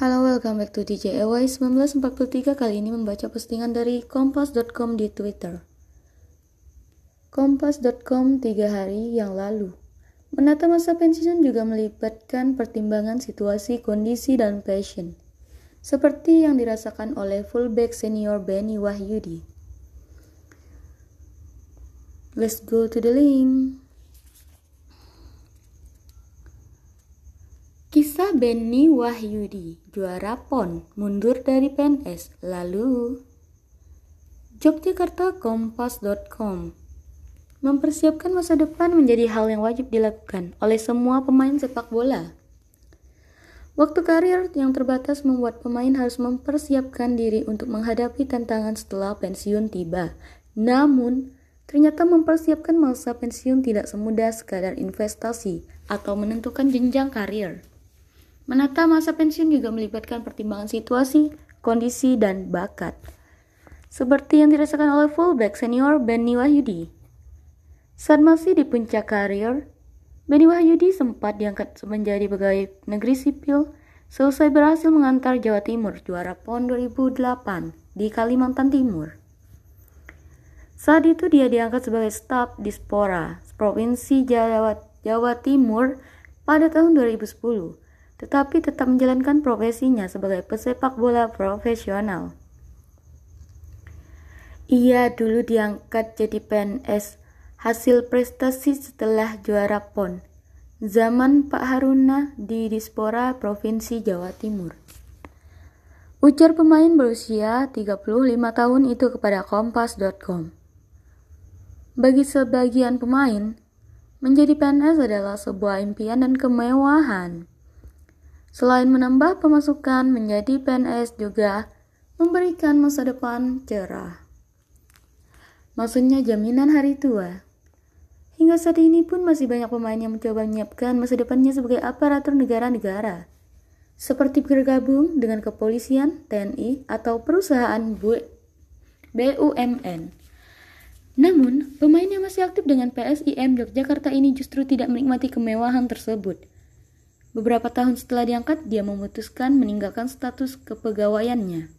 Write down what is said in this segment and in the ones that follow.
Halo, welcome back to DJ EY 1943 kali ini membaca postingan dari kompas.com di Twitter. Kompas.com tiga hari yang lalu. Menata masa pensiun juga melibatkan pertimbangan situasi, kondisi, dan passion. Seperti yang dirasakan oleh fullback senior Benny Wahyudi. Let's go to the link. Benny Wahyudi, juara PON, mundur dari PNS, lalu Yogyakarta-Kompas.com Mempersiapkan masa depan menjadi hal yang wajib dilakukan oleh semua pemain sepak bola. Waktu karir yang terbatas membuat pemain harus mempersiapkan diri untuk menghadapi tantangan setelah pensiun tiba. Namun, ternyata mempersiapkan masa pensiun tidak semudah sekadar investasi atau menentukan jenjang karir. Menata masa pensiun juga melibatkan pertimbangan situasi, kondisi, dan bakat. Seperti yang dirasakan oleh fullback senior Benny Wahyudi. Saat masih di puncak karir, Benny Wahyudi sempat diangkat menjadi pegawai negeri sipil selesai berhasil mengantar Jawa Timur juara PON 2008 di Kalimantan Timur. Saat itu dia diangkat sebagai staf Dispora Provinsi Jawa, Jawa Timur pada tahun 2010 tetapi tetap menjalankan profesinya sebagai pesepak bola profesional. Ia dulu diangkat jadi PNS hasil prestasi setelah juara PON zaman Pak Haruna di Dispora Provinsi Jawa Timur. Ujar pemain berusia 35 tahun itu kepada kompas.com. Bagi sebagian pemain, menjadi PNS adalah sebuah impian dan kemewahan. Selain menambah pemasukan menjadi PNS juga memberikan masa depan cerah. Maksudnya jaminan hari tua. Hingga saat ini pun masih banyak pemain yang mencoba menyiapkan masa depannya sebagai aparatur negara-negara. Seperti bergabung dengan kepolisian, TNI, atau perusahaan BUMN. Namun, pemain yang masih aktif dengan PSIM Yogyakarta ini justru tidak menikmati kemewahan tersebut. Beberapa tahun setelah diangkat, dia memutuskan meninggalkan status kepegawaiannya.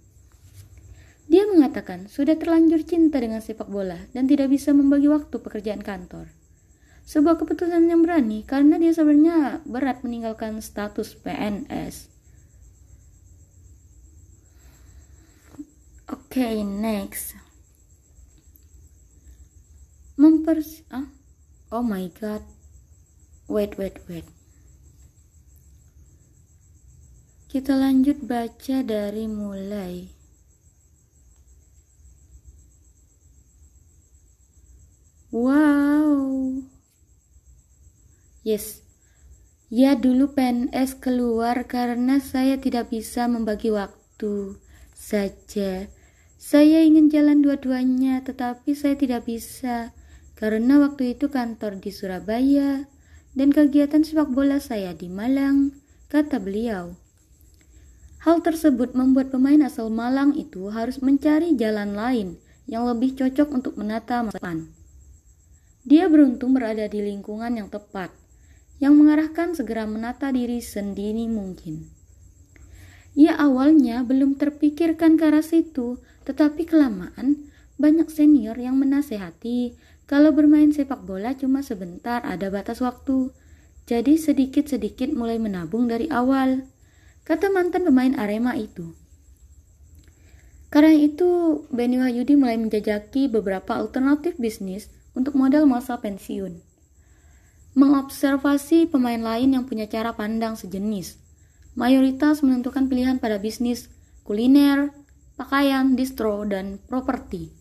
Dia mengatakan sudah terlanjur cinta dengan sepak bola dan tidak bisa membagi waktu pekerjaan kantor. Sebuah keputusan yang berani karena dia sebenarnya berat meninggalkan status PNS. Oke, okay, next. Mempers ah? Oh my god. Wait, wait, wait. Kita lanjut baca dari mulai. Wow. Yes. Ya dulu PNS keluar karena saya tidak bisa membagi waktu saja. Saya ingin jalan dua-duanya tetapi saya tidak bisa karena waktu itu kantor di Surabaya dan kegiatan sepak bola saya di Malang, kata beliau. Hal tersebut membuat pemain asal Malang itu harus mencari jalan lain yang lebih cocok untuk menata masa depan. Dia beruntung berada di lingkungan yang tepat, yang mengarahkan segera menata diri sendiri mungkin. Ia awalnya belum terpikirkan ke arah situ, tetapi kelamaan banyak senior yang menasehati kalau bermain sepak bola cuma sebentar ada batas waktu. Jadi sedikit-sedikit mulai menabung dari awal kata mantan pemain Arema itu. Karena itu, Benny Wahyudi mulai menjajaki beberapa alternatif bisnis untuk modal masa pensiun. Mengobservasi pemain lain yang punya cara pandang sejenis. Mayoritas menentukan pilihan pada bisnis, kuliner, pakaian, distro, dan properti.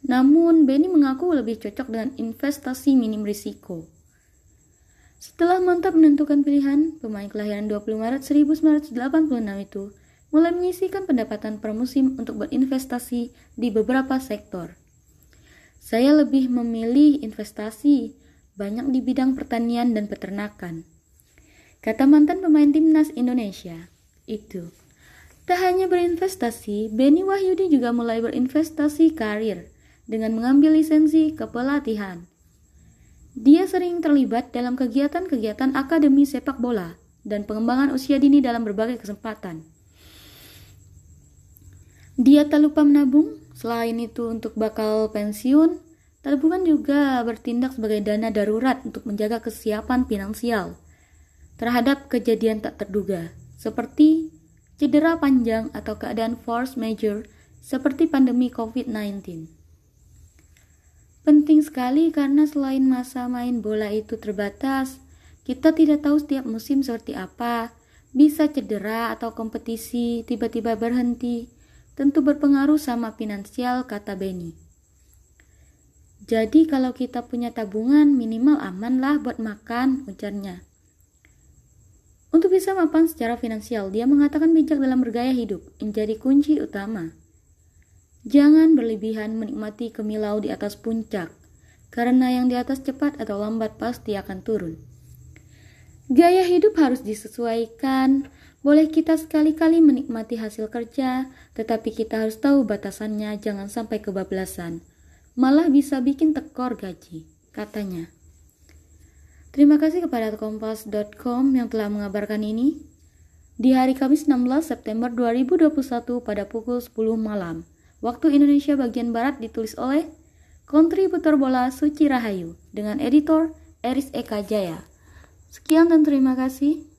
Namun, Benny mengaku lebih cocok dengan investasi minim risiko. Setelah mantap menentukan pilihan, pemain kelahiran 20 Maret 1986 itu mulai menyisikan pendapatan per musim untuk berinvestasi di beberapa sektor. Saya lebih memilih investasi banyak di bidang pertanian dan peternakan. Kata mantan pemain timnas Indonesia, itu. Tak hanya berinvestasi, Benny Wahyudi juga mulai berinvestasi karir dengan mengambil lisensi kepelatihan. Dia sering terlibat dalam kegiatan-kegiatan akademi sepak bola dan pengembangan usia dini dalam berbagai kesempatan. Dia tak lupa menabung, selain itu untuk bakal pensiun, tabungan juga bertindak sebagai dana darurat untuk menjaga kesiapan finansial terhadap kejadian tak terduga, seperti cedera panjang atau keadaan force major seperti pandemi COVID-19. Penting sekali karena selain masa main bola itu terbatas, kita tidak tahu setiap musim seperti apa, bisa cedera atau kompetisi tiba-tiba berhenti, tentu berpengaruh sama finansial, kata Benny. Jadi kalau kita punya tabungan minimal aman lah buat makan, ujarnya. Untuk bisa mapan secara finansial, dia mengatakan bijak dalam bergaya hidup menjadi kunci utama. Jangan berlebihan menikmati kemilau di atas puncak, karena yang di atas cepat atau lambat pasti akan turun. Gaya hidup harus disesuaikan, boleh kita sekali-kali menikmati hasil kerja, tetapi kita harus tahu batasannya jangan sampai kebablasan. Malah bisa bikin tekor gaji, katanya. Terima kasih kepada kompas.com yang telah mengabarkan ini. Di hari Kamis 16 September 2021 pada pukul 10 malam, waktu Indonesia bagian Barat ditulis oleh kontributor bola Suci Rahayu dengan editor Eris Eka Jaya. Sekian dan terima kasih.